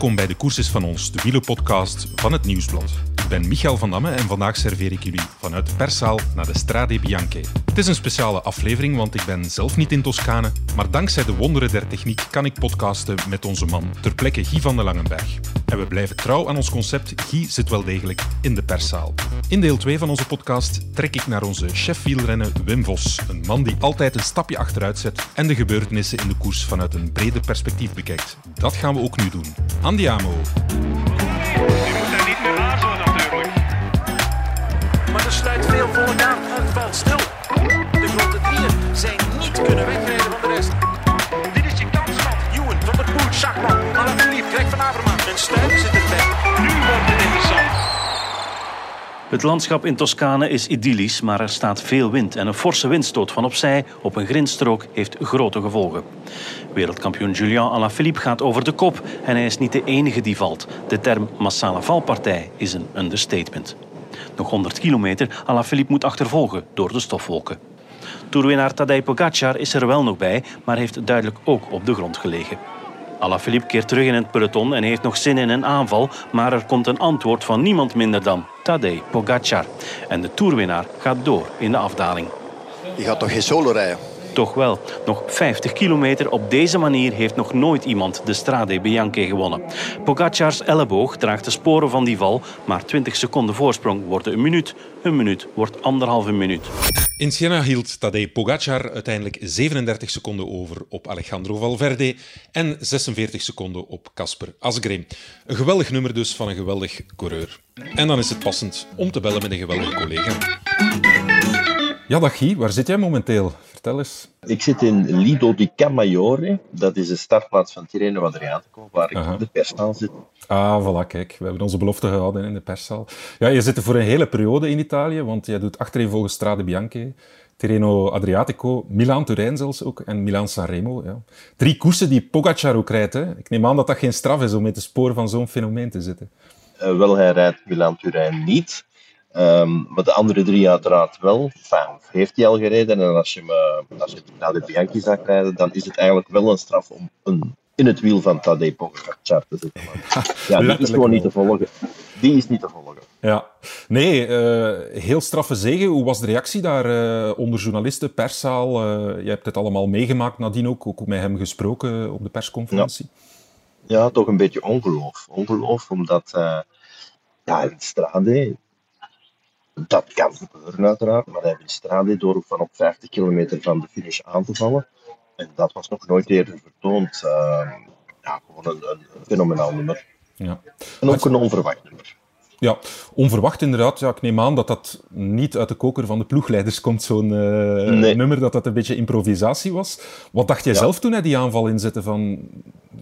Welkom bij de Koers van ons, de wielenpodcast van het Nieuwsblad. Ben Michael van Damme en vandaag serveer ik jullie vanuit de perszaal naar de Strade Bianche. Het is een speciale aflevering, want ik ben zelf niet in Toscane, maar dankzij de wonderen der techniek kan ik podcasten met onze man, ter plekke Guy van de Langenberg. En we blijven trouw aan ons concept, Guy zit wel degelijk in de perszaal. In deel 2 van onze podcast trek ik naar onze chef wielrennen Wim Vos, een man die altijd een stapje achteruit zet en de gebeurtenissen in de koers vanuit een breder perspectief bekijkt. Dat gaan we ook nu doen. Andiamo. Stil. De grote drieën zijn niet kunnen wegrijden van de rest. Dit is je kans, man. Ewan, Van der Poel, Schachman, Alaphilippe, Greg van Avermaat. En Stuiven zit erbij. Nu wordt het interessant. Het landschap in Toscane is idyllisch, maar er staat veel wind en een forse windstoot van opzij op een grindstrook heeft grote gevolgen. Wereldkampioen Julian Alaphilippe gaat over de kop en hij is niet de enige die valt. De term massale valpartij is een understatement. Nog 100 kilometer, Alaphilippe moet achtervolgen door de stofwolken. Toerwinnaar Tadej Pogacar is er wel nog bij, maar heeft duidelijk ook op de grond gelegen. Alaphilippe keert terug in het peloton en heeft nog zin in een aanval, maar er komt een antwoord van niemand minder dan Tadej Pogacar. En de toerwinnaar gaat door in de afdaling. Je gaat toch geen solo rijden? Toch wel, nog 50 kilometer op deze manier heeft nog nooit iemand de Strade Bianche gewonnen. Pogacars elleboog draagt de sporen van die val, maar 20 seconden voorsprong worden een minuut. Een minuut wordt anderhalve minuut. In Siena hield Tadej Pogacar uiteindelijk 37 seconden over op Alejandro Valverde en 46 seconden op Casper Asgreen. Een geweldig nummer dus van een geweldig coureur. En dan is het passend om te bellen met een geweldige collega. Ja, dag Guy, waar zit jij momenteel? Vertel eens. Ik zit in Lido di Camaiore. Dat is de startplaats van Tirreno Adriatico, waar ik Aha. op de perszaal zit. Ah, voilà, kijk. We hebben onze belofte gehouden in de perszaal. Ja, je zit er voor een hele periode in Italië, want jij doet achtereenvolgens Strade Bianche, Tirreno Adriatico, Milaan-Turijn zelfs ook en Milaan-Sanremo. Ja. Drie koersen die Pogacar ook rijdt. Hè. Ik neem aan dat dat geen straf is om in de spoor van zo'n fenomeen te zitten. Eh, wel, hij rijdt Milaan-Turijn niet. Ehm, maar de andere drie uiteraard wel. Enfin, heeft hij al gereden. En als je, eh, als je naar de Bianchi zag rijden, dan is het eigenlijk wel een straf om een, in het wiel van Tadej Pogacar te zitten. Maar, ja, die is gewoon niet te volgen. Die is niet te volgen. Ja, nee, eh, heel straffe zegen. Hoe was de reactie daar eh, onder journalisten, perszaal? Eh, jij hebt het allemaal meegemaakt nadien ook, ook met hem gesproken op de persconferentie. Ja, toch een beetje ongeloof. Ongeloof, omdat ja, in Strade, dat kan gebeuren uiteraard, maar hij heeft Strade door van op 50 kilometer van de finish aan te vallen. En dat was nog nooit eerder vertoond. Eh, ja, gewoon een, een fenomenaal nummer. Ja. En ook een onverwacht nummer. Ja, onverwacht inderdaad. Ja, ik neem aan dat dat niet uit de koker van de ploegleiders komt, zo'n eh, Nee. nummer, dat dat een beetje improvisatie was. Wat dacht jij Ja. zelf toen hij die aanval inzette? Van,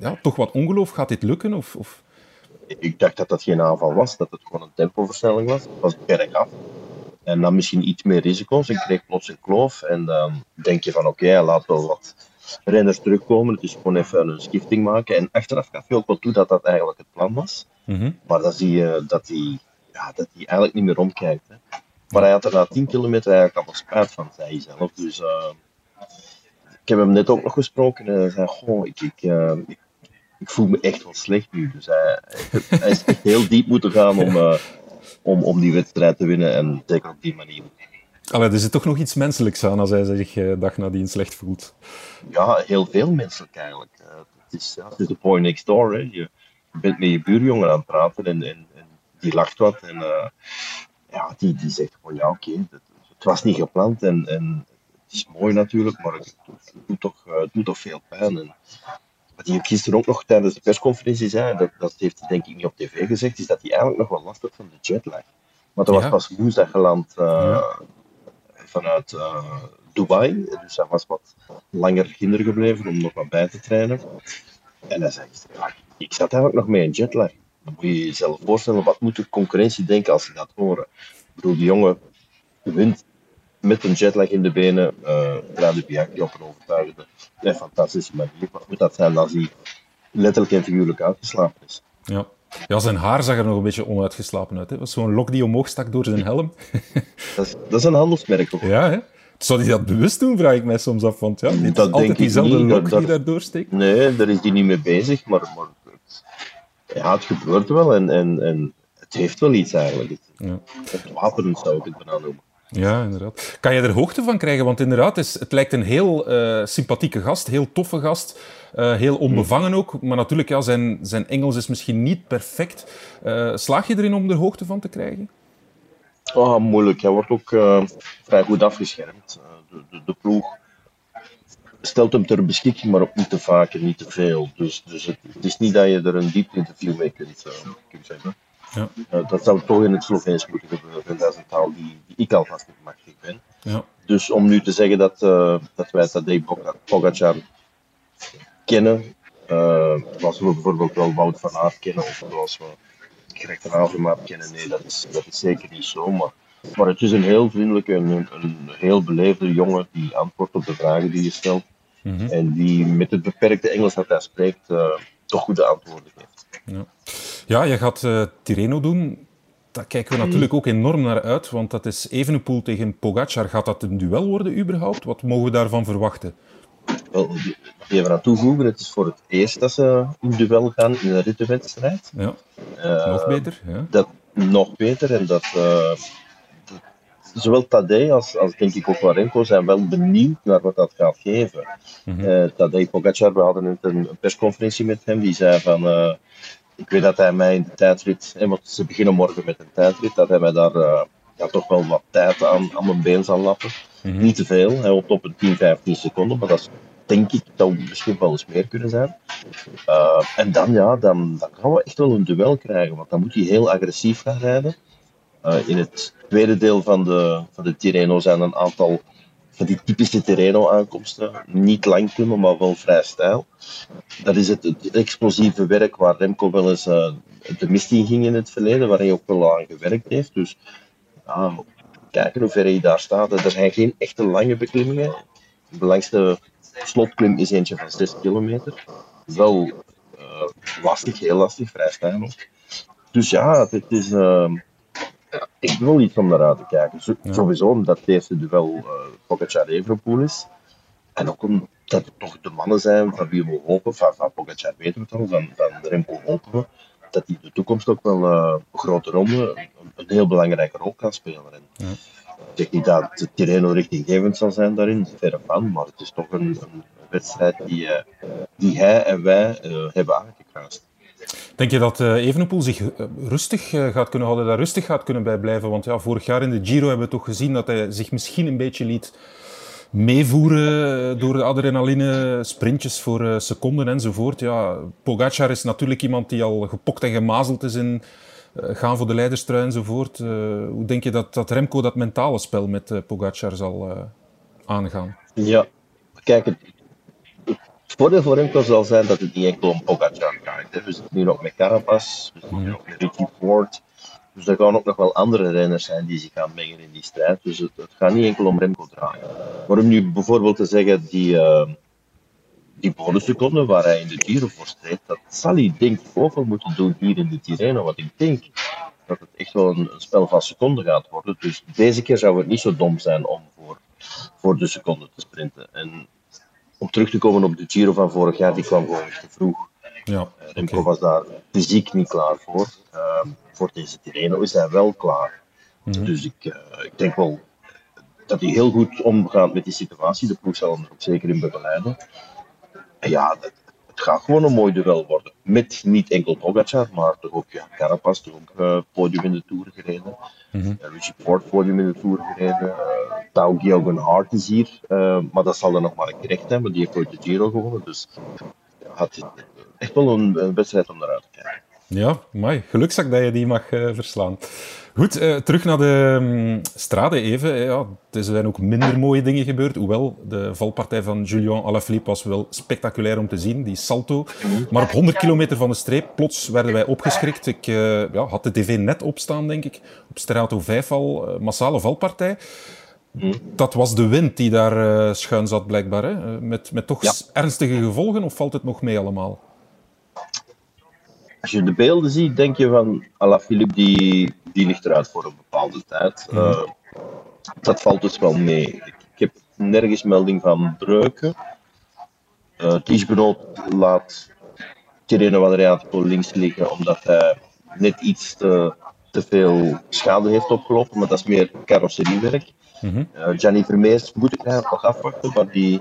ja, toch wat ongeloof, gaat dit lukken? Of, of... Ik dacht dat dat geen aanval was, dat het gewoon een tempoversnelling was. Het was bergaf. En dan misschien iets meer risico's. Ik kreeg plots een kloof. En dan denk je van oké, laat wel wat renners terugkomen. Het is gewoon even een skifting maken. En achteraf gaf je ook wel toe dat dat eigenlijk het plan was. Mhm. Maar dan zie je dat hij, ja, dat eigenlijk niet meer omkijkt. Hè. Maar hij had er na 10 kilometer eigenlijk al spijt van, zei hij zelf. Dus eh, ik heb hem net ook nog gesproken en hij zei: Goh, ik, ik, eh, ik, ik voel me echt wel slecht nu. Dus hij, hij is echt heel diep moeten gaan om, eh, om, om die wedstrijd te winnen en zeker op die manier. Allee, er zit toch nog iets menselijks aan als hij zich eh, dag nadien slecht voelt. Ja, heel veel menselijk eigenlijk. Eh, het, is, ja, het is de point next door. Hè. Je bent met je buurjongen aan het praten en, en, en die lacht wat. En ja, die, die zegt gewoon, ja oké, het, het was niet gepland en, en het is mooi natuurlijk, maar het, het doet, toch, het doet toch veel pijn. En wat hij gisteren ook nog tijdens de persconferentie zei, dat, dat heeft hij denk ik niet op tv gezegd, is dat hij eigenlijk nog wel last had van de jetlag. Maar dat was Ja. pas woensdag geland eh, vanuit eh, Dubai, dus hij was wat langer kinder gebleven om nog wat bij te trainen. En hij zei, ik zat eigenlijk nog met een jetlag. Dan moet je jezelf voorstellen, wat moet de concurrentie denken als ze dat horen? Ik bedoel, die jongen wint met een jetlag in de benen, uh, de Bianchi op een overtuigende en fantastische manier. Wat moet dat hij letterlijk en figuurlijk uitgeslapen is? Ja. ja, zijn haar zag er nog een beetje onuitgeslapen uit. Hè. Het was zo'n lok die omhoog stak door zijn helm. Dat is, dat is een handelsmerk. Ook. ja, hè? Zou hij dat bewust doen, vraag ik mij soms af. Want ja, is Dat denk altijd ik diezelfde niet, lok dat- die dat- daar doorsteekt. Nee, daar is hij niet mee bezig, maar, maar het, ja, het gebeurt wel en, en, en het heeft wel iets eigenlijk. Het, Ja. het wapenend zou ik het bijna noemen. Ja, inderdaad. Kan je er hoogte van krijgen? Want inderdaad, het, is, het lijkt een heel eh, sympathieke gast, heel toffe gast, eh, heel onbevangen ook. Maar natuurlijk, ja, zijn, zijn Engels is misschien niet perfect. Eh, slaag je erin om er hoogte van te krijgen? Oh, moeilijk. Hij wordt ook vrij goed afgeschermd. De, de, de ploeg stelt hem ter beschikking, maar ook niet te vaak en niet te veel. Dus, dus het, is niet dat je er een diep interview mee kunt, kunt. Ja. Eh, dat zou toch in het Sloveens moeten gebeuren. En dat is een taal die, die ik alvast niet machtig ben. Ja. Dus om nu te zeggen dat, eh, dat wij Tadej Poga- Pogacar kennen, eh, zoals we bijvoorbeeld wel Wout van Aert kennen, of zoals we Greg van Avermaat kennen, nee, dat is, dat is zeker niet zo. Maar, maar het is een heel vriendelijke, een, een heel beleefde jongen die antwoordt op de vragen die je stelt. En die met het beperkte Engels dat hij spreekt, toch goede antwoorden geeft. Ja, je gaat eh, Tirreno doen. Daar kijken we natuurlijk ook enorm naar uit, want dat is Evenepoel tegen Pogacar. Gaat dat een duel worden überhaupt? Wat mogen we daarvan verwachten? Wel, even aan toevoegen, het is voor het eerst dat ze in duel gaan in een rittenwedstrijd. Ja, Eh, nog beter. Ja. dat nog beter en dat eh, zowel Tadej als, als denk ik ook wel Remco zijn wel benieuwd naar wat dat gaat geven. Eh Tadej Pogacar, we hadden net een, een persconferentie met hem, die zei van ik weet dat hij mij in de tijdrit, eh, want ze beginnen morgen met een tijdrit, dat hij mij daar eh, ja, toch wel wat tijd aan, aan mijn been zal lappen. Niet te veel, hij hoopt op een 10, 15 seconden, maar dat is, denk ik, dat misschien wel eens meer kunnen zijn. Uh, en dan, ja, dan, dan gaan we echt wel een duel krijgen, want dan moet hij heel agressief gaan rijden. Uh, in het tweede deel van de, van de Tirreno zijn een aantal van die typische Tirreno-aankomsten. Niet lang klimmen, maar wel vrij stijl. Dat is het, explosieve werk waar Remco wel eens uh, de mist in ging in het verleden, waar hij ook wel aan gewerkt heeft. Dus kijken hoe ver hij daar staat. Er zijn geen echte lange beklimmingen. De langste slotklim is eentje van 6 kilometer. Wel uh, lastig, heel lastig, vrij stijl ook. Dus ja, het is uh, echt wel iets om naar uit te kijken. Zo, ja. Sowieso omdat het eerste duel uh, Pogacar-Evenepoel is. En ook omdat het toch de mannen zijn van wie we hopen, van, van Pogacar weten we het al, van, van Remco hopen we, dat die de toekomst ook wel uh, een grote ronde, een, een, heel belangrijke rol kan spelen. En ja. Ik zeg niet dat het Tirreno richtinggevend zal zijn daarin, verre van, maar het is toch een, een wedstrijd die, uh, die hij en wij uh, hebben aangekruist. Denk je dat uh, Evenepoel zich uh, rustig uh, gaat kunnen houden, daar rustig gaat kunnen bij blijven? Want ja, vorig jaar in de Giro hebben we toch gezien dat hij zich misschien een beetje liet meevoeren door de adrenaline, sprintjes voor seconden enzovoort. Ja, Pogacar is natuurlijk iemand die al gepokt en gemazeld is in gaan voor de leiderstrui enzovoort. hoe denk je dat, dat Remco dat mentale spel met Pogacar zal aangaan? Ja, kijk, voordeel voor Remco zal zijn dat het niet enkel om Pogacar gaat. We zitten nu ook met Carapaz, we zitten nu ook met Ricky Ford. Dus er gaan ook nog wel andere renners zijn die zich gaan mengen in die strijd. Dus het, het gaat niet enkel om Remco draaien. Maar om nu bijvoorbeeld te zeggen, die, uh, die bonusseconden waar hij in de Giro voor streed, dat zal hij denk ik ook wel moeten doen hier in de Tirreno. Want ik denk dat het echt wel een, een spel van seconden gaat worden. Dus deze keer zou het niet zo dom zijn om voor, voor de seconde te sprinten. En om terug te komen op de Giro van vorig jaar, die kwam gewoon te vroeg. Ja, Remco okay. was daar fysiek niet klaar voor. Uh, voor deze Tirreno is hij wel klaar. Mm -hmm. Dus ik, uh, ik denk wel dat hij heel goed omgaat met die situatie. De ploeg zal hem er ook zeker in begeleiden. En ja, het, het gaat gewoon een mooi duel worden. Met niet enkel Pogacar, maar toch ook ja, Carapaz, toch ook uh, podium in de Tour gereden. Mm -hmm. Richie Ford podium in de Tour gereden. Tau Geoghegan Hart is hier, maar dat zal er nog maar een gerecht hebben. Die heeft ooit de Giro gewonnen, dus het echt wel een, een, wedstrijd om naar uit te kijken. Ja, mooi. Gelukzak dat je die mag uh, verslaan. Goed, uh, terug naar de um, even. Ja, er zijn ook minder mooie dingen gebeurd. Hoewel, de valpartij van Julian Alaphilippe was wel spectaculair om te zien. Die salto. Maar op 100 kilometer van de streep, plots werden wij opgeschrikt. Ik ja, had de tv net opstaan, denk ik. Op Strato 5 al, massale valpartij. Dat was de wind die daar uh, schuin zat, blijkbaar. Hè? Met, met toch ja. ernstige gevolgen, of valt het nog mee allemaal? Als je de beelden ziet, denk je van Alaphilippe, die, die ligt eruit voor een bepaalde tijd. Mm. Uh, dat valt dus wel mee. Ik, ik heb nergens melding van breuken. Uh, Tiesbenoot laat Tirreno Adriatico links liggen, omdat hij net iets te, te veel schade heeft opgelopen, maar dat is meer carrosseriewerk. Gianni Vermeers moet ik eigenlijk nog afwachten, maar die,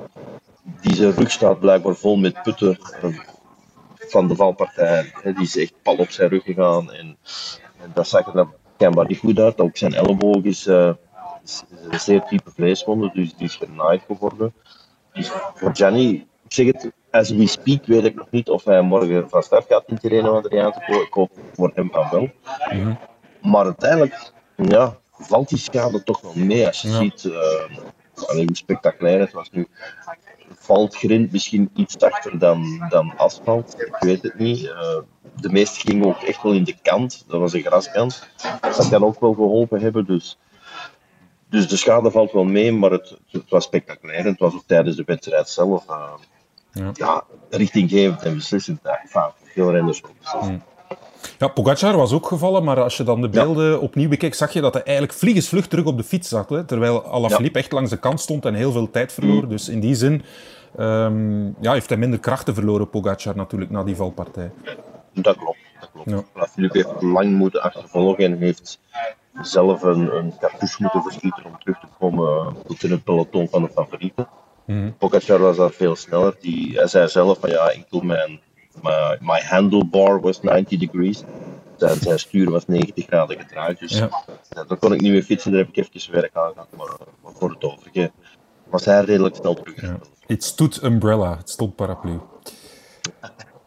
die zijn rug staat blijkbaar vol met putten van de valpartij. Hè, Die is echt pal op zijn rug gegaan en, en dat zag er dan schijnbaar niet goed uit. Ook zijn elleboog is, eh, is, is een zeer diepe vleeswonde, dus die is genaaid geworden. Dus voor Gianni, ik zeg het, as we speak weet ik nog niet of hij morgen van start gaat in Tirreno Adriatico. Ik hoop voor hem van wel. Maar uiteindelijk, ja, valt die schade toch wel mee als je Ja. ziet allee, hoe spectaculair het was nu. Valt grind misschien iets achter dan, dan asfalt, ik weet het niet. Eh, de meeste gingen ook echt wel in de kant, dat was een graskant. Dat kan ook wel geholpen hebben, dus, dus de schade valt wel mee, maar het, het was spectaculair. en Het was ook tijdens de wedstrijd zelf eh, Ja. ja. richtinggevend en beslissend. Enfin, veel renners beslissend. Ja, Pogacar was ook gevallen, maar als je dan de beelden opnieuw bekeek, zag je dat hij eigenlijk vliegensvlug terug op de fiets zat. Hè, terwijl Alaphilippe echt langs de kant stond en heel veel tijd verloor. Dus in die zin ehm, ja, heeft hij minder krachten verloren, Pogacar, natuurlijk, na die valpartij. Dat klopt. Dat klopt. Ja. Maar Philippe heeft lang moeten achtervolgen en heeft zelf een, een cartouche moeten verschieten om terug te komen tot in het peloton van de favorieten. Pogacar was daar veel sneller. Die, hij zei zelf van ja, enkel mijn, my, my handlebar was 90 degrees. Zijn, zijn stuur was 90 graden gedraaid. Dus Ja. ja, daar kon ik niet meer fietsen, daar heb ik even werk aan gehad. Maar, maar voor het overige was hij redelijk snel terug. Ja. Het stond umbrella, het stond paraplu.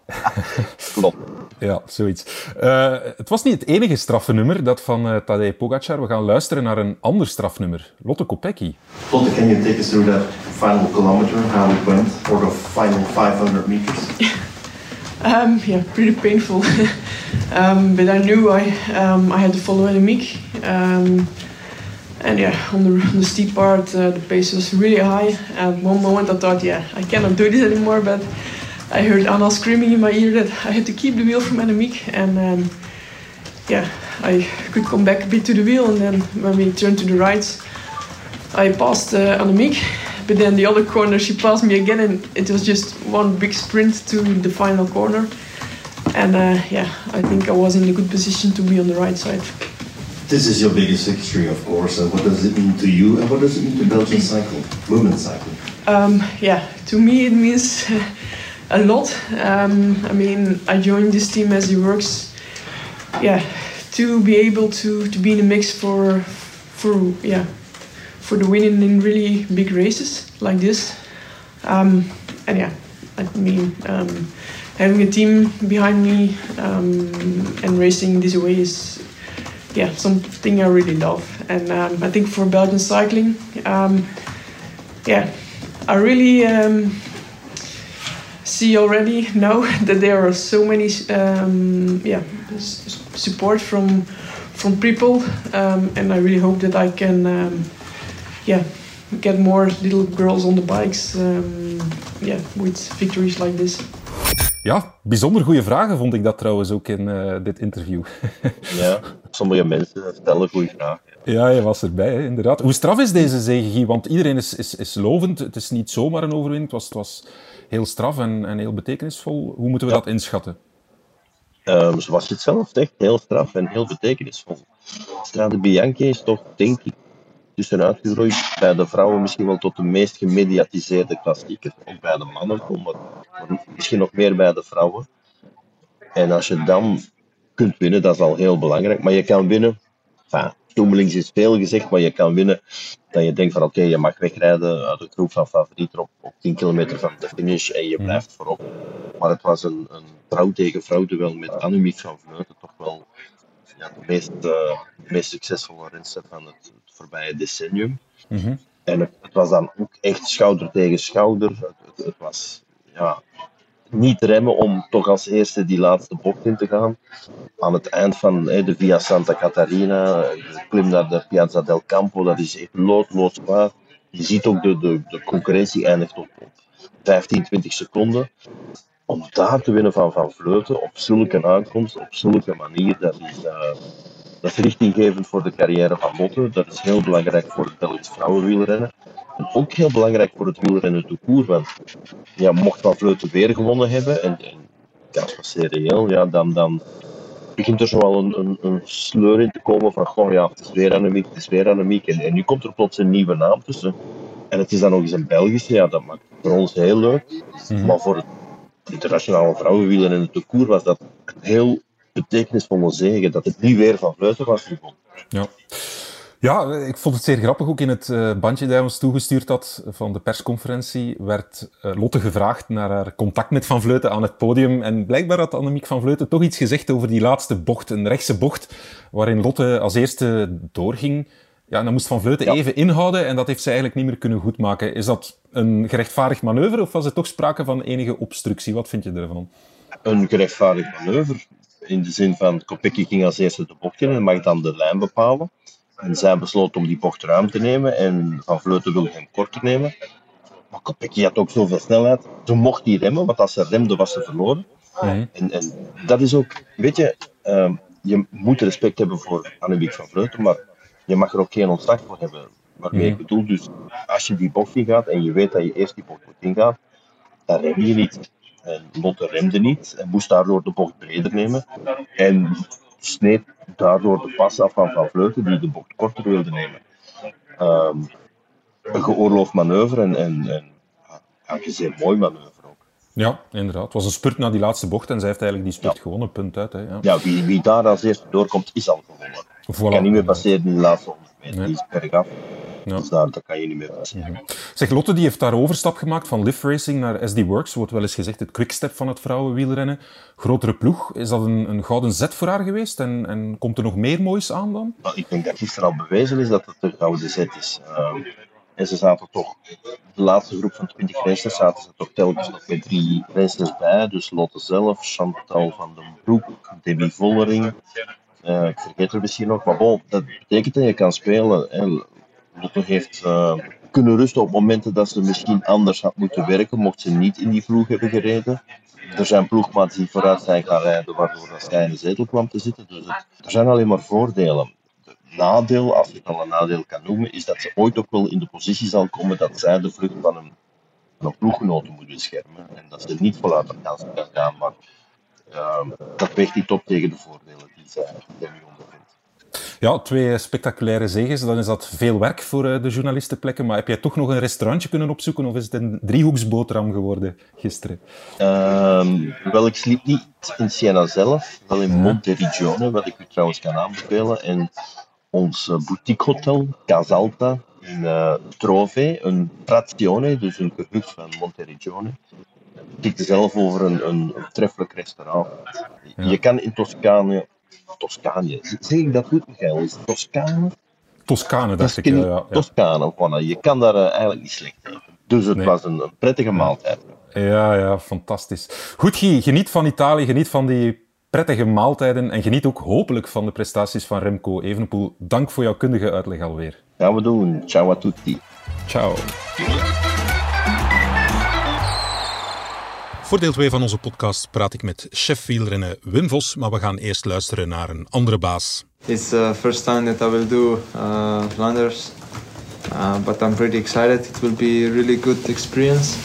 Klopt. Ja, zoiets. Eh, het was niet het enige straffennummer, dat van eh Tadej Pogacar. We gaan luisteren naar een ander strafnummer. Lotte Kopecky. Lotte, can you take us through that final kilometer, how it went, or the final 500 meters? Um, yeah, pretty painful. um, but I knew I um, I had to follow Annemiek. Um, and yeah, on the, on the steep part, uh, the pace was really high. At one moment, I thought, yeah, I cannot do this anymore. But I heard Anna screaming in my ear that I had to keep the wheel from Annemiek. And um, yeah, I could come back a bit to the wheel. And then when we turned to the right, I passed uh, Annemiek. But then the other corner, she passed me again, and it was just one big sprint to the final corner. And uh, yeah, I think I was in a good position to be on the right side. This is your biggest victory, of course. And what does it mean to you, and what does it mean to Belgian cycling, women's cycling? Um, yeah, to me it means a lot. Um, I mean, I joined this team as it works. Yeah, to be able to, to be in the mix for for yeah for the winning in really big races like this. Um, and yeah, I mean, um, having a team behind me um, and racing this way is yeah something I really love. And um, I think for Belgian cycling, um, yeah, I really see already now that there are so many um, yeah support from from people, um, and I really hope that I can um, yeah get more little girls on the bikes um, yeah with victories like this. Ja, bijzonder goede vragen vond ik dat trouwens ook in eh, dit interview. Ja, sommige mensen stellen goede vragen. ja, je was erbij, hè, inderdaad. Hoe straf is deze zege, Guy? Want iedereen is, is, is lovend. Het is niet zomaar een overwinning. Het was, het was heel straf en, en heel betekenisvol. Hoe moeten we dat inschatten? Ehm, zoals je het zelf zegt, heel straf en heel betekenisvol. Strade Bianchi is toch, denk ik, tussenuit gegroeid bij de vrouwen misschien wel tot de meest gemediatiseerde klassieker. Ook bij de mannen, maar, maar misschien nog meer bij de vrouwen. En als je dan kunt winnen, dat is al heel belangrijk. Maar je kan winnen, enfin, stoemelings is veel gezegd, maar je kan winnen dat je denkt van oké, je mag wegrijden uit de groep van favorieten op, op 10 kilometer van de finish en je blijft voorop. Maar het was een, een vrouw tegen vrouw duel met Annemiek van Vleuten toch wel ja, de meest, eh, meest succesvolle renster van het voorbije decennium. En het, was dan ook echt schouder tegen schouder. Het, het, het was ja, niet remmen om toch als eerste die laatste bocht in te gaan. Aan het eind van hè, de Via Santa Catarina, de klim naar de Piazza del Campo, dat is echt loodloos zwaar. Je ziet ook de, de, de concurrentie eindigt op, op 15, 20 seconden. Om daar te winnen van Van Vleuten op zulke aankomst, op zulke manier, dat is, eh, dat is richtinggevend voor de carrière van Lotte. Dat is heel belangrijk voor het Belgisch vrouwenwielrennen. En ook heel belangrijk voor het wielrennen de koer. Want ja, mocht Van Vleuten weer gewonnen hebben, en, en ja, als serieel, ja, dan, dan begint er zo wel een, een, een sleur in te komen van, goh ja, het is weer anemiek, het is weer anemiek. En, en nu komt er plots een nieuwe naam tussen. En het is dan nog eens een Belgische, ja, dat maakt voor ons heel leuk. Maar voor het internationale vrouwenwielen en het toekoer was dat een heel betekenisvolle zegen, dat het niet weer van Vleuten was gevonden. Ja. Ja, ik vond het zeer grappig. Ook in het uh, bandje dat hij ons toegestuurd had van de persconferentie werd uh, Lotte gevraagd naar haar contact met Van Vleuten aan het podium. En blijkbaar had Annemiek van Vleuten toch iets gezegd over die laatste bocht, een rechtse bocht, waarin Lotte als eerste doorging. Ja, en dan moest Van Vleuten ja. even inhouden en dat heeft ze eigenlijk niet meer kunnen goedmaken. Is dat een gerechtvaardigd manoeuvre of was er toch sprake van enige obstructie? Wat vind je ervan? Een gerechtvaardigd manoeuvre. In de zin van, Kopecky ging als eerste de bocht in en mag dan de lijn bepalen. En zij besloot om die bocht ruim te nemen en Van Vleuten wilde hem korter nemen. Maar Kopecky had ook zoveel snelheid. Ze mocht niet remmen, want als ze remde was ze verloren. Nee. En, en dat is ook, weet je, uh, je moet respect hebben voor Annemiek van Vleuten, maar je mag er ook geen ontslag voor hebben. Waarmee Mhm. ik bedoel, dus als je die bocht ingaat en je weet dat je eerst die bocht moet ingaan, dan rem je niet. En Lotte remde niet en moest daardoor de bocht breder nemen. En sneed daardoor de pas af van Van Vleuten, die de bocht korter wilde nemen. Ehm, een geoorloofd manoeuvre en, en, en ja, een zeer mooi manoeuvre ook. Ja, inderdaad. Het was een spurt naar die laatste bocht en zij heeft eigenlijk die spurt gewonnen. Punt uit. Hè. Ja. Ja, wie, wie daar als eerste doorkomt, is al gewonnen. Voilà. kan niet meer passeren in de laatste 100 meter. Nee. Die is bergaf. Ja. Dus daar kan je niet meer passeren. Zeg, Lotte die heeft daar overstap gemaakt van Lift Racing naar SD Works. Wordt wel eens gezegd het quickstep van het vrouwenwielrennen. Grotere ploeg. Is dat een, een gouden zet voor haar geweest? En, en komt er nog meer moois aan dan? Maar ik denk dat gisteren al bewezen is dat het een gouden zet is. Ehm, en ze zaten toch, de laatste groep van 20 racers zaten ze toch telkens nog met drie racers bij. Dus Lotte zelf, Chantal van den Broek, Debbie Vollering. Eh, ik vergeet er misschien nog, maar bon, dat betekent dat je kan spelen. Hè. Lotte heeft eh, kunnen rusten op momenten dat ze misschien anders had moeten werken, mocht ze niet in die ploeg hebben gereden. Er zijn ploegmaats die vooruit zijn gaan rijden, waardoor zij in de zetel kwam te zitten. Dus het, er zijn alleen maar voordelen. Het nadeel, als je het al een nadeel kan noemen, is dat ze ooit ook wel in de positie zal komen dat zij de vlucht van een, van een ploeggenoten moet beschermen. En dat ze niet voluit de kans kan gaan, maar ehm, dat weegt niet op tegen de voordelen die zij, die zij nu ondervindt. Ja, twee spectaculaire zegens. Dan is dat veel werk voor eh, de journalistenplekken. Maar heb jij toch nog een restaurantje kunnen opzoeken? Of is het een driehoeksboterham geworden gisteren? Ehm, wel, ik sliep niet in Siena zelf, wel in Monteriggione, wat ik u trouwens kan aanbevelen. En ons eh, boutiquehotel, Casalta, in eh Trove, een trazione, dus een gehucht van Monteriggione. Ik zelf over een, een, een treffelijk restaurant. Je kan in Toscane, Toscane, zeg ik dat goed Michael? Is het Toscane? Toscane, dacht ik. Ja, ja. Toscane, voilà. je kan daar eh, eigenlijk niet slecht tegen. Dus het Nee. was een, een prettige maaltijd. Ja, ja, fantastisch. Goed, Guy, geniet van Italië, geniet van die prettige maaltijden en geniet ook hopelijk van de prestaties van Remco Evenepoel. Dank voor jouw kundige uitleg alweer. Gaan we doen. Ciao a tutti. Ciao. Voor deel 2 van onze podcast praat ik met chef wielrennen Wim Vos, maar we gaan eerst luisteren naar een andere baas. It's the first time that I will do uh, Flanders, uh, but I'm pretty excited. It will be a really good experience.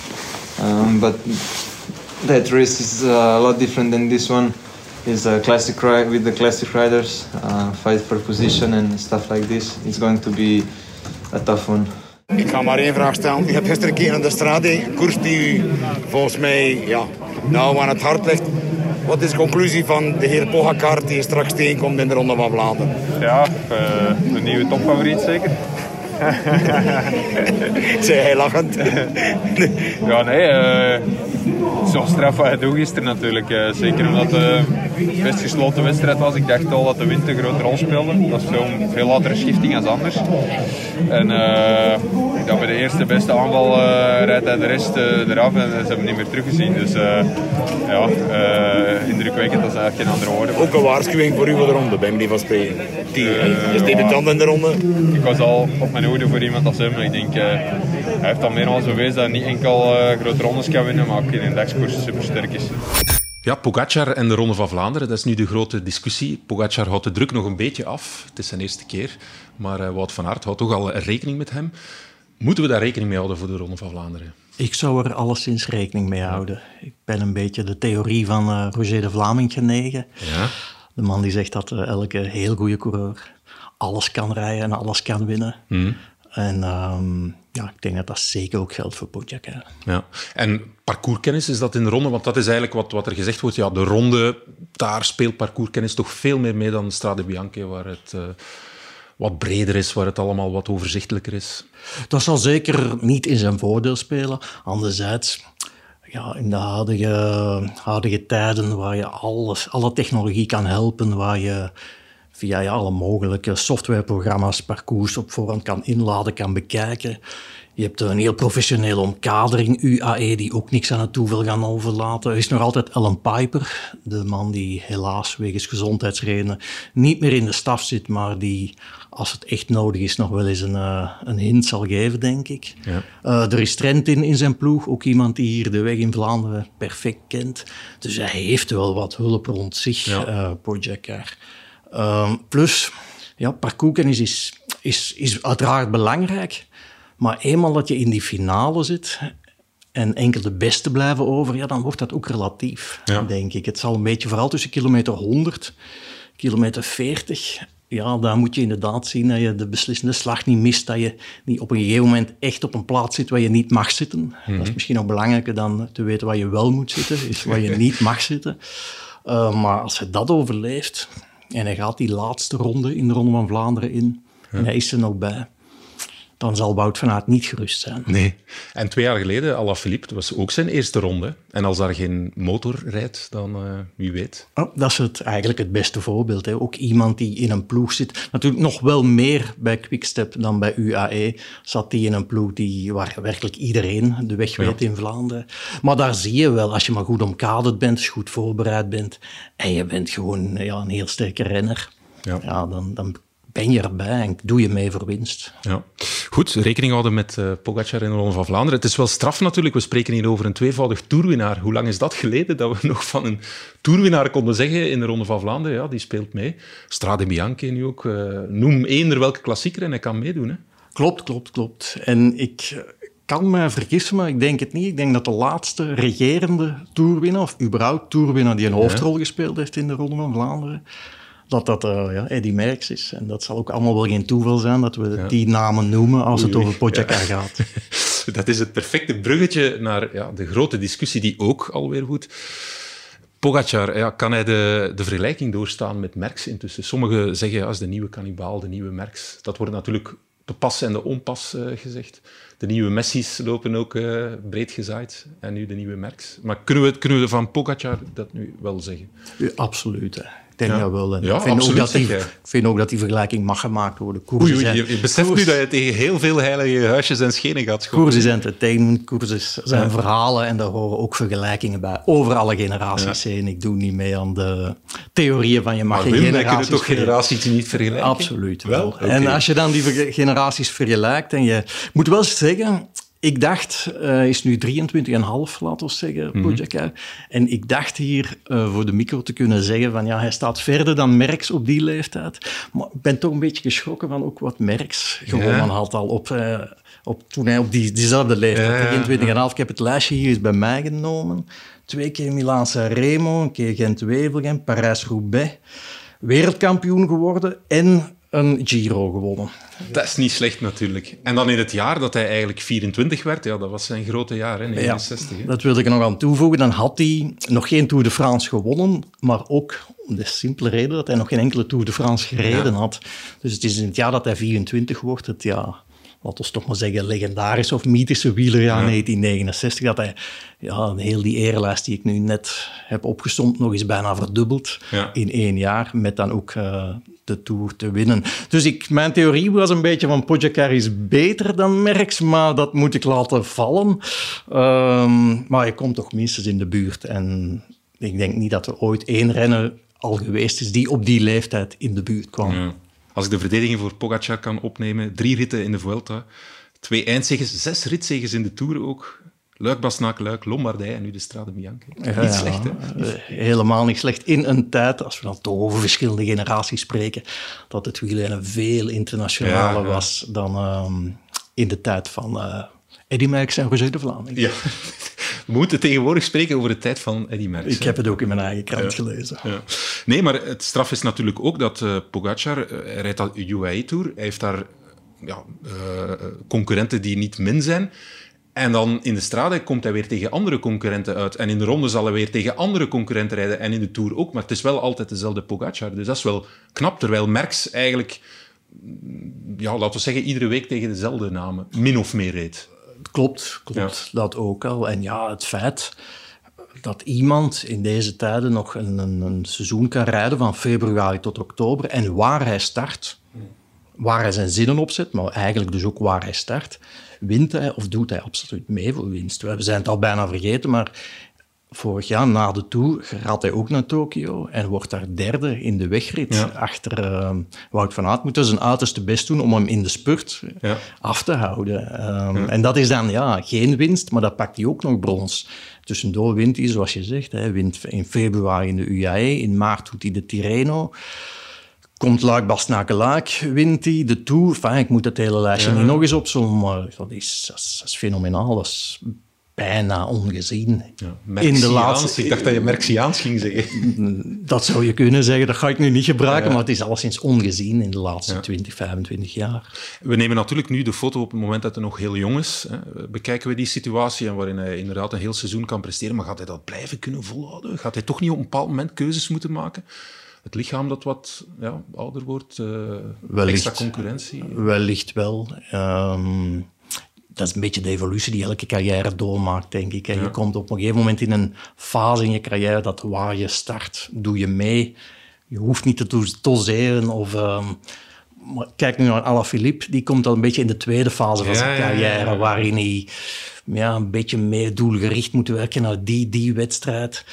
Um, but that race is uh, a lot different than this one. It's a classic ride with the classic riders, uh, fight for position and stuff like this. It's going to be a tough one. Ik ga maar één vraag stellen. Je hebt gisteren een keer aan de straat, een koers die u volgens mij ja, nou aan het hart ligt. Wat is de conclusie van de heer Pogacar die straks tegenkomt in de Ronde van Vlaanderen? Ja, uh, een nieuwe topfavoriet zeker. Zei hij lachend. ja, nee. Uh, zo straf wat hij doet gisteren natuurlijk. Uh, zeker omdat het best gesloten wedstrijd was. Ik dacht al dat de wind een grote rol speelde. Dat is veel, veel latere schifting als anders. En uh, bij de eerste beste aanval uh, rijdt hij de rest uh, eraf en ze hebben hem niet meer teruggezien. Dus ja, indrukwekkend, dat is eigenlijk geen andere woorden. Ook een waarschuwing voor u voor de ronde, bij manier van spreken. Die is debutant in de ronde. Ik was al op mijn hoede voor iemand als hem. Ik denk, hij heeft al meermaals bewezen dat hij niet enkel grote rondes kan winnen, maar ook in een dagskoers super sterk is. Ja, Pogacar en de Ronde van Vlaanderen, dat is nu de grote discussie. Pogacar houdt de druk nog een beetje af. Het is zijn eerste keer. Maar uh, Wout van Aert houdt toch al rekening met hem. Moeten we daar rekening mee houden voor de Ronde van Vlaanderen? Ik zou er alleszins rekening mee houden. Ik ben een beetje de theorie van uh, Roger de Vlaming genegen. Ja. De man die zegt dat uh, elke heel goede coureur alles kan rijden en alles kan winnen. Mm. En um, ja, ik denk dat dat zeker ook geldt voor Pogacar. Ja. En parcourskennis, is dat in de ronde? Want dat is eigenlijk wat, wat er gezegd wordt. Ja, de ronde, daar speelt parcourskennis toch veel meer mee dan Strade Bianche, waar het... Uh, wat breder is, waar het allemaal wat overzichtelijker is. Dat zal zeker niet in zijn voordeel spelen. Anderzijds, ja, in de huidige, huidige tijden waar je alles, alle technologie kan helpen, waar je via ja, alle mogelijke softwareprogramma's parcours op voorhand kan inladen, kan bekijken. Je hebt een heel professionele omkadering, UAE, die ook niks aan het toeval gaan overlaten. Er is nog altijd Ellen Piper, de man die helaas wegens gezondheidsredenen niet meer in de staf zit, maar die, als het echt nodig is, nog wel eens een, uh, een hint zal geven, denk ik. Ja. Uh, er is Trentin in zijn ploeg, ook iemand die hier de weg in Vlaanderen perfect kent. Dus hij heeft wel wat hulp rond zich, Ja. uh. Um, plus, ja, parcourskennis is, is, is uiteraard belangrijk. Maar eenmaal dat je in die finale zit en enkel de beste blijven over, ja, dan wordt dat ook relatief, Ja. denk ik. Het zal een beetje, vooral tussen kilometer 100, kilometer 40, ja, daar moet je inderdaad zien dat je de beslissende slag niet mist, dat je niet op een gegeven moment echt op een plaats zit waar je niet mag zitten. Mhm. Dat is misschien nog belangrijker dan te weten waar je wel moet zitten, is waar je niet mag zitten. Uh, maar als je dat overleeft en hij gaat die laatste ronde in de Ronde van Vlaanderen in. En hij is er nog bij, dan zal Wout van Aert niet gerust zijn. Nee. En twee jaar geleden, Alaphilippe, dat was ook zijn eerste ronde. En als daar geen motor rijdt, dan uh, wie weet. Oh, dat is het, eigenlijk het beste voorbeeld. Hè. Ook iemand die in een ploeg zit. Natuurlijk nog wel meer bij Quickstep dan bij UAE. Zat die in een ploeg die, waar werkelijk iedereen de weg weet in Vlaanderen. Maar daar zie je wel, als je maar goed omkaderd bent, goed voorbereid bent en je bent gewoon ja, een heel sterke renner, ja. ja dan, dan ben je erbij en doe je mee voor winst. Ja. Goed, rekening houden met uh, Pogacar in de Ronde van Vlaanderen. Het is wel straf natuurlijk. We spreken hier over een tweevoudig toerwinnaar. Hoe lang is dat geleden dat we nog van een toerwinnaar konden zeggen in de Ronde van Vlaanderen? Ja, die speelt mee. Strade Bianchi nu ook. Uh, noem eender welke klassieker en hij kan meedoen. Hè? Klopt, klopt, klopt. En ik kan me vergissen, maar ik denk het niet. Ik denk dat de laatste regerende toerwinnaar, of überhaupt toerwinnaar die een hoofdrol ja. gespeeld heeft in de Ronde van Vlaanderen, dat dat uh, ja, Eddy Merckx is. En dat zal ook allemaal wel geen toeval zijn dat we ja. die namen noemen als Oei, het over ja. gaat. dat is het perfecte bruggetje naar ja, de grote discussie die ook alweer woedt. Pogacar, ja, kan hij de, de vergelijking doorstaan met Merckx intussen? Sommigen zeggen, ja, is de nieuwe kannibaal, de nieuwe Merckx. Dat wordt natuurlijk de pas en de onpas uh, gezegd. De nieuwe Messi's lopen ook uh, breed gezaaid. En nu de nieuwe Merckx. Maar kunnen we, kunnen we van Pogacar dat nu wel zeggen? Ja, absoluut. Hè. Ik denk ja. dat wel. En ja, ik, vind absoluut, ook dat die, ik vind ook dat die vergelijking mag gemaakt worden. Koers oei, oei, zijn, je, je beseft koers, nu dat je tegen heel veel heilige huisjes en schenen gaat schoppen. Koers is entertainment, koers is, zijn ja. verhalen en daar horen ook vergelijkingen bij. Over alle generaties heen. Ik doe niet mee aan de theorieën van je mag maar geen Wim, generaties... kunnen toch generaties niet vergelijken? Absoluut wel. wel? Okay. En als je dan die generaties vergelijkt en je... moet wel zeggen... Ik dacht, hij uh, is nu 23,5, laten we zeggen. Mm -hmm. En ik dacht hier uh, voor de micro te kunnen zeggen van ja, hij staat verder dan Merckx op die leeftijd. Maar ik ben toch een beetje geschrokken van ook wat Merckx gewonnen ja. had al op, uh, op, toen hij op die, diezelfde leeftijd, ja, 23,5. Ik heb het lijstje hier eens bij mij genomen. Twee keer Milaan Remo, een keer Gent-Wevelgem, Parijs-Roubaix. Wereldkampioen geworden en een Giro gewonnen. Dat is niet slecht natuurlijk. En dan in het jaar dat hij eigenlijk 24 werd, ja, dat was zijn grote jaar, hè, 69. Ja, dat wilde ik er nog aan toevoegen. Dan had hij nog geen Tour de France gewonnen, maar ook om de simpele reden dat hij nog geen enkele Tour de France gereden ja. had. Dus het is in het jaar dat hij 24 wordt, het ja, laten we toch maar zeggen, legendarisch of mythische wielerjaar ja. 1969, dat hij ja, heel die erenlijst die ik nu net heb opgestomd nog eens bijna verdubbeld ja. in één jaar, met dan ook uh, de Tour te winnen. Dus ik, mijn theorie was een beetje van Pogacar is beter dan Merckx, maar dat moet ik laten vallen. Um, maar hij komt toch minstens in de buurt. En ik denk niet dat er ooit één renner al geweest is die op die leeftijd in de buurt kwam. Ja. Als ik de verdediging voor Pogacar kan opnemen, drie ritten in de Vuelta, twee eindzeges, zes ritzeges in de Tour ook. Luik, Basnaak, Luik, Lombardij en nu de Strade Bianchi. Ja, niet slecht, hè? Helemaal niet slecht. In een tijd, als we dan toch over verschillende generaties spreken, dat het wielrennen veel internationaler Ja, ja. was dan um, in de tijd van, uh, Eddy Merckx en Roger de Vlaming. Ja. We moeten tegenwoordig spreken over de tijd van Eddy Merckx. Ik heb het ook in mijn eigen krant Ja. gelezen. Ja. Nee, maar het straf is natuurlijk ook dat eh Pogacar eh, hij rijdt dat UAE-tour. Hij heeft daar ja, eh, concurrenten die niet min zijn. En dan in de strade komt hij weer tegen andere concurrenten uit. En in de ronde zal hij weer tegen andere concurrenten rijden. En in de Tour ook. Maar het is wel altijd dezelfde Pogacar. Dus dat is wel knap. Terwijl Merckx eigenlijk, mm, ja, laten we zeggen, iedere week tegen dezelfde namen min of meer reed. Klopt, klopt. Dat ook al. En ja, het feit dat iemand in deze tijden nog een, een, een seizoen kan rijden van februari tot oktober en waar hij start, waar hij zijn zinnen op zet, maar eigenlijk dus ook waar hij start, wint hij of doet hij absoluut mee voor winst. We zijn het al bijna vergeten, maar vorig jaar na de Tour gaat hij ook naar Tokio en wordt daar derde in de wegrit Ja. achter eh, Wout van Aert. Moet dus zijn uiterste best doen om hem in de spurt Ja. af te houden. Ehm, En dat is dan ja, geen winst, maar dat pakt hij ook nog brons. Tussendoor wint hij, zoals je zegt, wint in februari in de UAE, in maart doet hij de Tirreno. Komt Luik Bastenaken-Luik, wint hij de Tour. Enfin, ik moet het hele lijstje niet nog eens opzommen, maar dat is, dat is, dat is fenomenaal. Dat is bijna ongezien. in de laatste... Ik dacht dat je Merxiaans ging zeggen. Dat zou je kunnen zeggen, dat ga ik nu niet gebruiken, Ja. maar het is alleszins ongezien in de laatste Ja. 20, 25 jaar. We nemen natuurlijk nu de foto op het moment dat hij nog heel jong is. Hè. Bekijken we die situatie en waarin hij inderdaad een heel seizoen kan presteren. Maar gaat hij dat blijven kunnen volhouden? Gaat hij toch niet op een bepaald moment keuzes moeten maken? Het lichaam dat wat ja, ouder wordt, eh, Wellicht. extra concurrentie. Wellicht wel. Ehm, dat is een beetje de evolutie die elke carrière doormaakt, denk ik. En Ja. je komt op een gegeven moment in een fase in je carrière dat waar je start, doe je mee. Je hoeft niet te toseren of... ehm, maar kijk nu naar Alaphilippe, die komt al een beetje in de tweede fase van Ja, zijn carrière, ja. waarin hij ja, een beetje meer doelgericht moet werken naar die, die wedstrijd.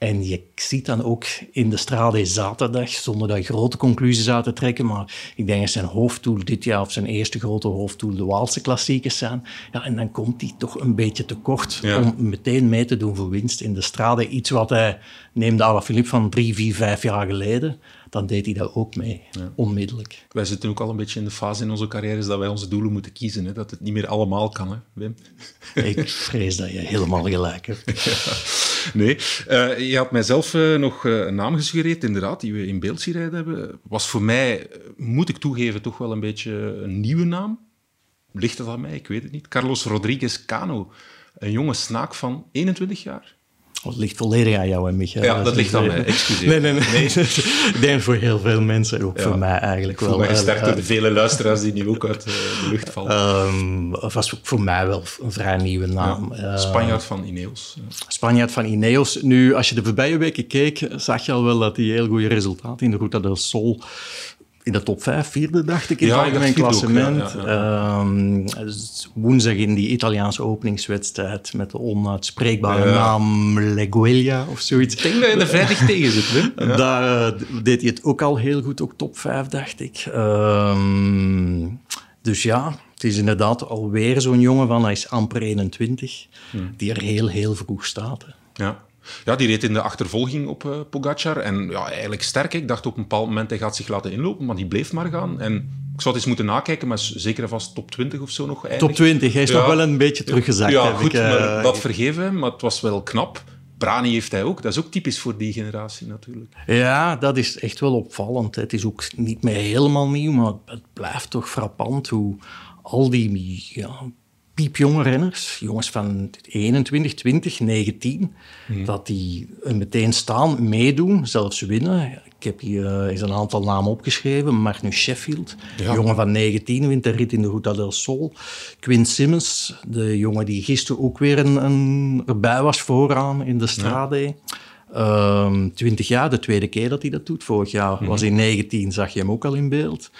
En je ziet dan ook in de Strade zaterdag, zonder daar grote conclusies uit te trekken, maar ik denk dat zijn hoofddoel dit jaar, of zijn eerste grote hoofddoel, de Waalse klassiekers zijn. Ja, en dan komt hij toch een beetje tekort Ja. om meteen mee te doen voor winst in de Strade. Iets wat hij, neem de Alaphilippe van drie, vier, vijf jaar geleden, dan deed hij dat ook mee, onmiddellijk. Wij zitten ook al een beetje in de fase in onze carrières dat wij onze doelen moeten kiezen. Hè? Dat het niet meer allemaal kan, hè, Wim? Ik vrees dat je helemaal gelijk hebt. Nee, Eh, je had mijzelf eh, nog eh, een naam gesuggereerd, inderdaad, die we in beeld rijden hebben. Was voor mij, moet ik toegeven, toch wel een beetje een nieuwe naam. Ligt het aan mij? Ik weet het niet. Carlos Rodriguez Cano, een jonge snaak van 21 jaar. Dat ligt volledig aan jou en Michael. Ja, dat ligt aan mij, excuseer. Nee, nee, nee. ik denk voor heel veel mensen, ook Ja. voor mij eigenlijk wel. mij eh, gesterkt door de vele luisteraars die nu ook uit eh, de lucht vallen. Ehm, Het was voor mij wel een vrij nieuwe naam. Ja, Eh, Spanjaard van Ineos. Spanjaard van Ineos. Nu, als je de voorbije weken keek, zag je al wel dat hij heel goede resultaten in de Ruta del Sol in de top 5, vierde dacht ik in Ja, het algemeen ook, klassement. ja, Ehm, woensdag in die Italiaanse openingswedstrijd met de onuitspreekbare naam Leguelia of zoiets. Ik denk dat je er vrij dicht tegen zit, Wim. Ja. Daar eh, deed hij het ook al heel goed, ook top 5, dacht ik. Ehm, dus ja, het is inderdaad alweer zo'n jongen van, hij is amper 21, Hmm. die er heel, heel vroeg staat. hè. Ja. Ja, die reed in de achtervolging op eh Pogacar. En ja, eigenlijk sterk. Ik dacht op een bepaald moment hij gaat zich laten inlopen, maar die bleef maar gaan. En ik zou het eens moeten nakijken, maar zeker en vast top 20 of zo nog eindigen. Top 20, hij is Ja. nog wel een beetje teruggezakt. Ja, heb goed, ik, eh, maar dat vergeven maar het was wel knap. Brani heeft hij ook. Dat is ook typisch voor die generatie natuurlijk. Ja, dat is echt wel opvallend. Het is ook niet meer helemaal nieuw, maar het blijft toch frappant hoe al die ja, piepjonge renners, jongens van 21, 20, 19, Mhm. dat die meteen staan, meedoen, zelfs winnen. Ik heb hier eh, eens een aantal namen opgeschreven. Magnus Sheffield, Ja. jongen van 19, wint de rit in de Ruta del Sol. Quinn Simmons, de jongen die gisteren ook weer een, een, erbij was vooraan in de Strade. Ehm 20 jaar, de tweede keer dat hij dat doet. Vorig jaar Mhm. was hij 19, zag je hem ook al in beeld.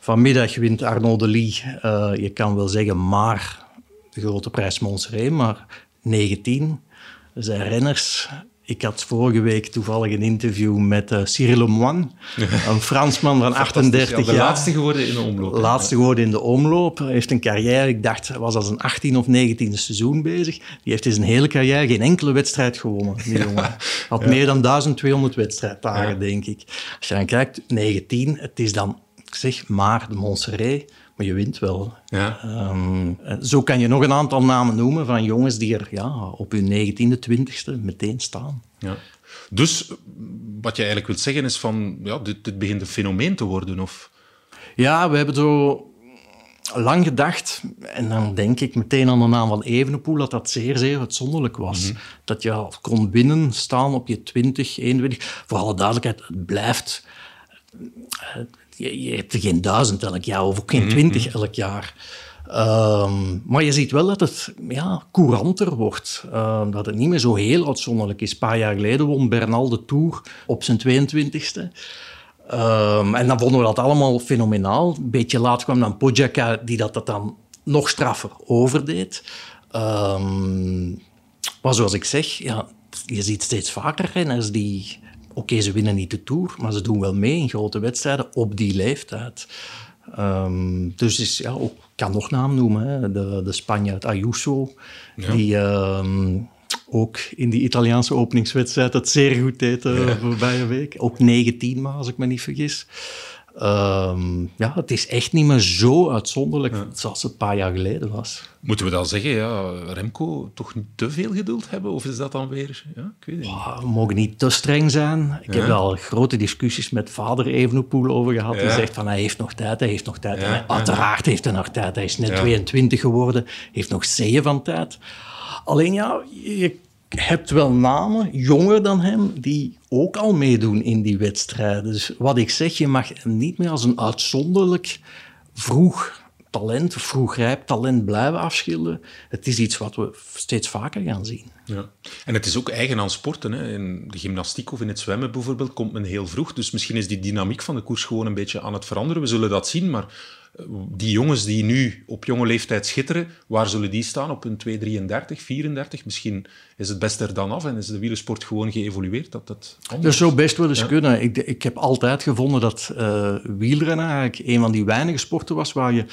Vanmiddag wint Arnaud Delis, eh je kan wel zeggen maar de grote prijs Montserrat, maar 19 zijn renners. Ik had vorige week toevallig een interview met eh, Cyril Lemoine, een Fransman van Fantastisch. 38 Ja, de jaar. laatste geworden in de omloop. Laatste geworden in de omloop. Hij heeft een carrière, ik dacht, was als een 18 of 19e seizoen bezig. Die heeft in zijn hele carrière geen enkele wedstrijd gewonnen, die jongen. Had Ja. meer dan 1200 wedstrijddagen, Ja. denk ik. Als je dan kijkt, 19, het is dan, ik zeg maar, de Montserrat. Maar je wint wel. Ja. Ehm, zo kan je nog een aantal namen noemen van jongens die er ja, op hun negentiende, twintigste meteen staan. Ja. Dus wat je eigenlijk wilt zeggen is van, ja, dit, dit begint een fenomeen te worden, of... Ja, we hebben zo lang gedacht, en dan denk ik meteen aan de naam van Evenepoel, dat dat zeer, zeer uitzonderlijk was. Dat je al kon winnen, staan op je 20, 21. Voor alle duidelijkheid, het blijft... Je, je hebt er geen duizend elk jaar, of ook geen twintig elk jaar. Ehm, maar je ziet wel dat het ja, couranter wordt. Ehm, dat het niet meer zo heel uitzonderlijk is. Een paar jaar geleden won Bernal de Tour op zijn 22e. Ehm, en dan vonden we dat allemaal fenomenaal. Een beetje later kwam dan Pogacar, die dat, dat dan nog straffer overdeed. Maar zoals ik zeg, ja, je ziet steeds vaker renners die... Oké, ze winnen niet de Tour, maar ze doen wel mee in grote wedstrijden op die leeftijd. Ehm, dus is, ja, ook, ik kan nog naam noemen. Hè. De, de Spanjaard Ayuso, Ja. die ehm, ook in die Italiaanse openingswedstrijd het zeer goed deed de Ja. voorbije week. Ook 19, maar als ik me niet vergis. Ehm, ja, het is echt niet meer zo uitzonderlijk zoals het een paar jaar geleden was. Moeten we dan zeggen, ja, Remco toch niet te veel geduld hebben? Of is dat dan weer... Ja, ik weet het niet. We mogen niet te streng zijn. Ik Ja. heb al grote discussies met vader Evenepoel over gehad. Die Ja. zegt van hij heeft nog tijd, hij heeft nog tijd. Ja, En hij- ja. uiteraard heeft hij nog tijd. Hij is net Ja. 22 geworden, heeft nog zeeën van tijd. Alleen ja, je hebt wel namen, jonger dan hem, die ook al meedoen in die wedstrijden. Dus wat ik zeg, je mag niet meer als een uitzonderlijk vroeg talent, vroeg rijp talent blijven afschilderen. Het is iets wat we steeds vaker gaan zien. Ja. En het is ook eigen aan sporten. Hè. In de gymnastiek of in het zwemmen bijvoorbeeld komt men heel vroeg. Dus misschien is die dynamiek van de koers gewoon een beetje aan het veranderen. We zullen dat zien, maar die jongens die nu op jonge leeftijd schitteren, waar zullen die staan op hun 233, 34? Misschien is het best er dan af en is de wielersport gewoon geëvolueerd. Dat dat Dat zou best wel eens Ja. kunnen. Ik, ik heb altijd gevonden dat eh wielrennen eigenlijk een van die weinige sporten was waar je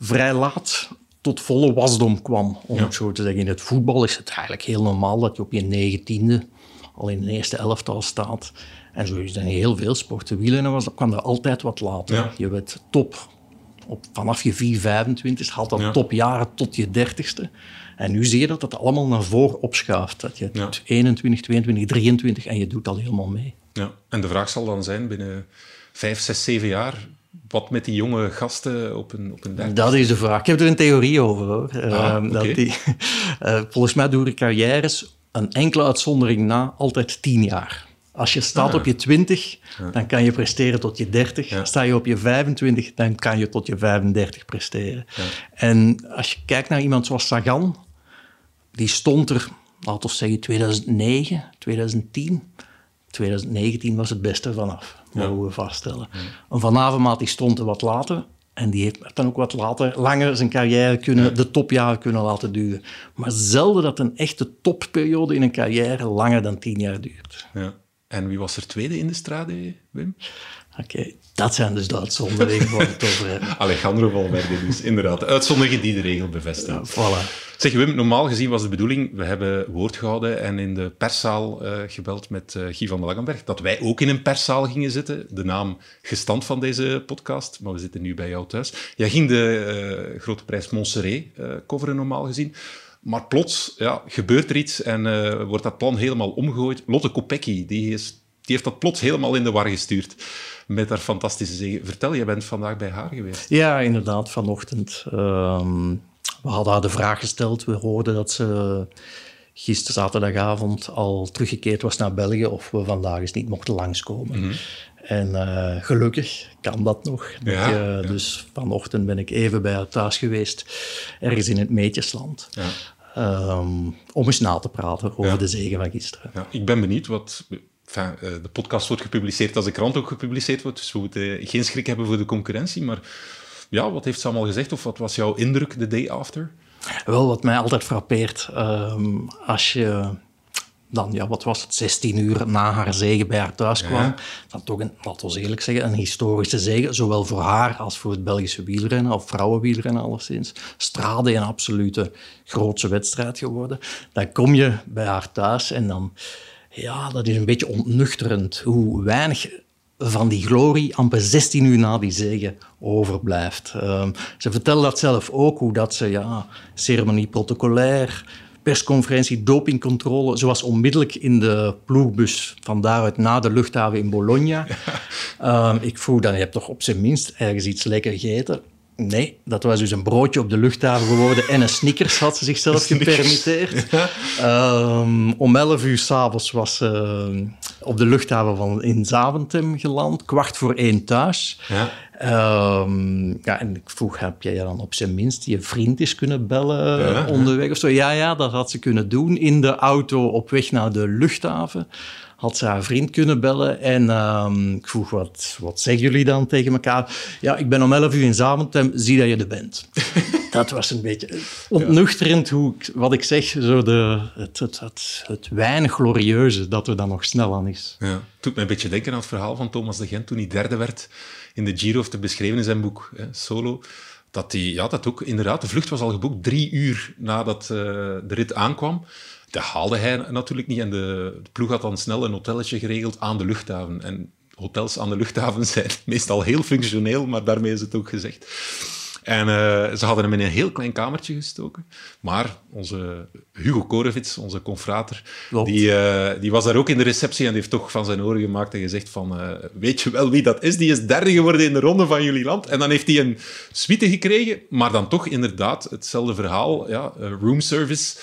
vrij laat tot volle wasdom kwam, om Ja. het zo te zeggen. In het voetbal is het eigenlijk heel normaal dat je op je negentiende al in de eerste elftal staat. En zo is het in heel veel sporten. Wielrennen was, kwam er altijd wat later. Ja. Je werd top op, vanaf je 4, 25, had dat Ja. topjaren tot je 30ste. En nu zie je dat het allemaal naar voren opschuift. Dat je Ja. 21, 22, 23 en je doet al helemaal mee. Ja. En de vraag zal dan zijn binnen vijf, zes, zeven jaar, wat met die jonge gasten op een, op een dertig? Dat is de vraag. Ik heb er een theorie over. Hoor. Ah, Ehm, dat die, eh, volgens mij doen de carrières een enkele uitzondering na altijd tien jaar. Als je staat Ah. op je 20, dan kan je presteren tot je 30. Ja. Sta je op je 25, dan kan je tot je 35 presteren. En als je kijkt naar iemand zoals Sagan, die stond er, laten we zeggen, 2009, 2010. 2019 was het beste vanaf, mogen we vaststellen. Een Van Avermaat die stond er wat later. En die heeft dan ook wat later, langer zijn carrière kunnen, de topjaren kunnen laten duren. Maar zelden dat een echte topperiode in een carrière langer dan tien jaar duurt. Ja. En wie was er tweede in de strade, Wim? Oké, dat zijn dus de uitzonderingen waar we het over hebben. Alejandro Valverde dus, inderdaad. De uitzonderingen die de regel bevestigen. Voilà. Zeg Wim, normaal gezien was de bedoeling, we hebben woord gehouden en in de perszaal eh, gebeld met eh, Guy van der Langenberg, dat wij ook in een perszaal gingen zitten. De naam gestand van deze podcast, maar we zitten nu bij jou thuis. Jij ging de eh, grote prijs Montserrat coveren normaal gezien. Maar plots ja, gebeurt er iets en eh, wordt dat plan helemaal omgegooid. Lotte Kopecky, die, is, die heeft dat plots helemaal in de war gestuurd met haar fantastische zegen. Vertel, jij bent vandaag bij haar geweest. Ja, inderdaad, vanochtend. Ehm, we hadden haar de vraag gesteld. We hoorden dat ze gisteren zaterdagavond al teruggekeerd was naar België of we vandaag eens niet mochten langskomen. En eh, gelukkig kan dat nog. Dat Ja, je- ja. Dus vanochtend ben ik even bij haar thuis geweest, ergens in het Meetjesland. Ja. Ehm, om eens na te praten over Ja. de zegen van gisteren. Ja, ik ben benieuwd wat. Enfin, eh, de podcast wordt gepubliceerd als de krant ook gepubliceerd wordt, dus we moeten geen schrik hebben voor de concurrentie. Maar ja, wat heeft ze allemaal gezegd of wat was jouw indruk de day after? Wel, wat mij altijd frappeert, ehm, als je dan, ja, wat was het, 16 uur na haar zege bij haar thuis kwam, Ja. dan toch, een, laten we eerlijk zeggen, een historische zege, zowel voor haar als voor het Belgische wielrennen, of vrouwenwielrennen alleszins. Strade een absolute grootse wedstrijd geworden. Dan kom je bij haar thuis en dan, ja, dat is een beetje ontnuchterend hoe weinig van die glorie amper 16 uur na die zege overblijft. Ehm, ze vertellen dat zelf ook, hoe dat ze ja, ceremonie protocolair, persconferentie, dopingcontrole, zoals onmiddellijk in de ploegbus van daaruit naar de luchthaven in Bologna. Ehm, ik vroeg dan, je hebt toch op zijn minst ergens iets lekker gegeten? Nee, dat was dus een broodje op de luchthaven geworden en een Snickers had ze zichzelf gepermitteerd. Um, om 11 uur s'avonds was ze op de luchthaven van in Zaventem geland, kwart voor één thuis. Ja. Um, ja, en ik vroeg, heb jij dan op zijn minst je vriend eens kunnen bellen ja, onderweg of zo? Ja, ja, dat had ze kunnen doen in de auto op weg naar de luchthaven had ze haar vriend kunnen bellen. En um, ik vroeg, wat, wat zeggen jullie dan tegen elkaar? Ja, ik ben om 11 uur in Zaventem, zie dat je er bent. dat was een beetje ontnuchterend, hoe ik, wat ik zeg, zo de, het, het, het, het, weinig glorieuze dat er dan nog snel aan is. Ja, het doet me een beetje denken aan het verhaal van Thomas de Gent toen hij derde werd in de Giro, of te beschreven in zijn boek, hè, Solo. Dat hij, ja, dat ook inderdaad, de vlucht was al geboekt drie uur nadat uh, de rit aankwam dat haalde hij natuurlijk niet. En de, de, ploeg had dan snel een hotelletje geregeld aan de luchthaven. En hotels aan de luchthaven zijn meestal heel functioneel, maar daarmee is het ook gezegd. En uh, ze hadden hem in een heel klein kamertje gestoken. Maar onze Hugo Korevits, onze confrater, die, uh, die was daar ook in de receptie en die heeft toch van zijn oren gemaakt en gezegd van uh, weet je wel wie dat is? Die is derde geworden in de ronde van jullie land. En dan heeft hij een suite gekregen, maar dan toch inderdaad hetzelfde verhaal, ja, room service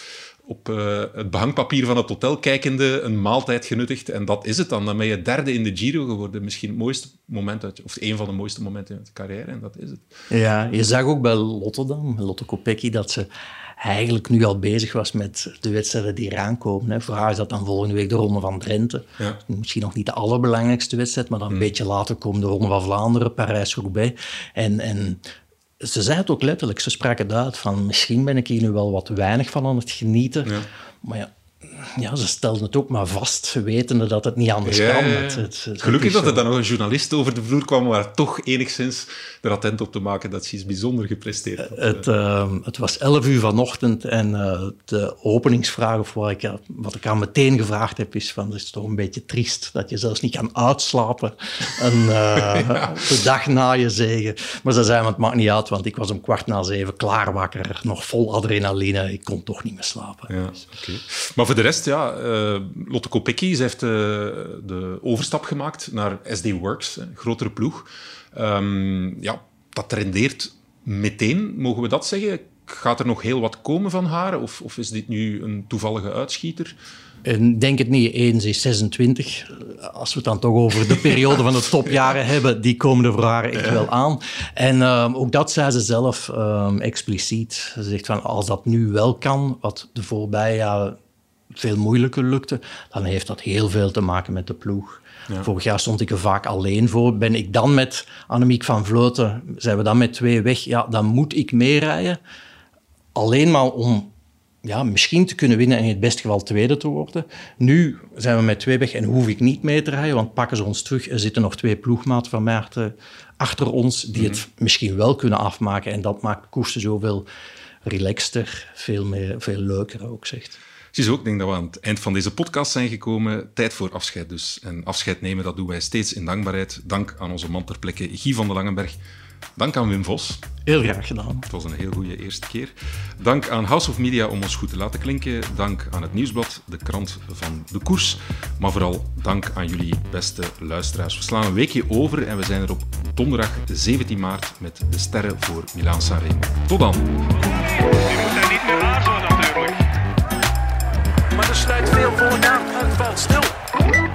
op uh, het behangpapier van het hotel kijkende een maaltijd genuttigd. En dat is het dan. Dan ben je derde in de Giro geworden. Misschien het mooiste moment uit, of een van de mooiste momenten uit de carrière. En dat is het. Ja, je zag ook bij Lotte dan, Lotte Kopecky, dat ze eigenlijk nu al bezig was met de wedstrijden die eraan komen. Hè. Voor haar is dat dan volgende week de Ronde van Drenthe. Ja. Misschien nog niet de allerbelangrijkste wedstrijd, maar dan een hmm. beetje later komt de Ronde van Vlaanderen, Parijs-Roubaix. En, en ze zei het ook letterlijk, ze spraken het uit van misschien ben ik hier nu wel wat weinig van aan het genieten. Ja. Maar ja, ja, ze stelden het ook maar vast, wetende dat het niet anders kan. Het, het, Gelukkig dat er dan nog een journalist over de vloer kwam, waar toch enigszins er attent op te maken dat ze iets bijzonder gepresteerd had. Het, uh, het was 11 uur vanochtend en uh, de openingsvraag, of wat ik, wat ik aan meteen gevraagd heb, is van, het is toch een beetje triest dat je zelfs niet kan uitslapen uh, ja. de dag na je zegen. Maar ze zei, het maakt niet uit, want ik was om kwart na zeven klaar wakker, nog vol adrenaline, ik kon toch niet meer slapen. Ja, dus. okay. Maar voor de rest, ja, uh, Lotte Kopecky, ze heeft uh, de overstap gemaakt naar SD Works, een grotere ploeg. Um, ja, dat rendeert meteen, mogen we dat zeggen? Gaat er nog heel wat komen van haar? Of, of is dit nu een toevallige uitschieter? Ik denk het niet. Eens is 26. Als we het dan toch over de periode van de topjaren hebben, die komen er voor haar echt wel aan. En um, ook dat zei ze zelf um, expliciet. Ze zegt van, als dat nu wel kan, wat de voorbije jaren veel moeilijker lukte, dan heeft dat heel veel te maken met de ploeg. Ja. Vorig jaar stond ik er vaak alleen voor. Ben ik dan met Annemiek van Vleuten, zijn we dan met twee weg, ja, dan moet ik meerijden. Alleen maar om ja, misschien te kunnen winnen en in het beste geval tweede te worden. Nu zijn we met twee weg en hoef ik niet mee te rijden, want pakken ze ons terug. Er zitten nog twee ploegmaten van Maarten achter ons die het mhm. misschien wel kunnen afmaken. En dat maakt koersen zoveel relaxter, veel, meer, veel leuker ook, zegt. Ziezo, ik denk dat we aan het eind van deze podcast zijn gekomen. Tijd voor afscheid dus. En afscheid nemen, dat doen wij steeds in dankbaarheid. Dank aan onze man ter plekke, Guy van de Langenberg. Dank aan Wim Vos. Heel graag gedaan. Het was een heel goede eerste keer. Dank aan House of Media om ons goed te laten klinken. Dank aan het Nieuwsblad, de krant van de koers. Maar vooral dank aan jullie beste luisteraars. We slaan een weekje over en we zijn er op donderdag 17 maart met de sterren voor Milaan Sanremo. Tot dan. stil.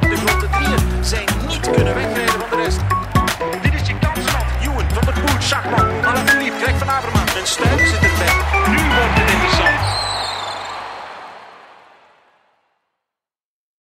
De grote drieën zijn niet kunnen wegrijden van de rest. Dit is je kansland. Juwen van der Poel, Schachman, lief, Greg van Avermaat en Stuyven zit erbij. Nu wordt het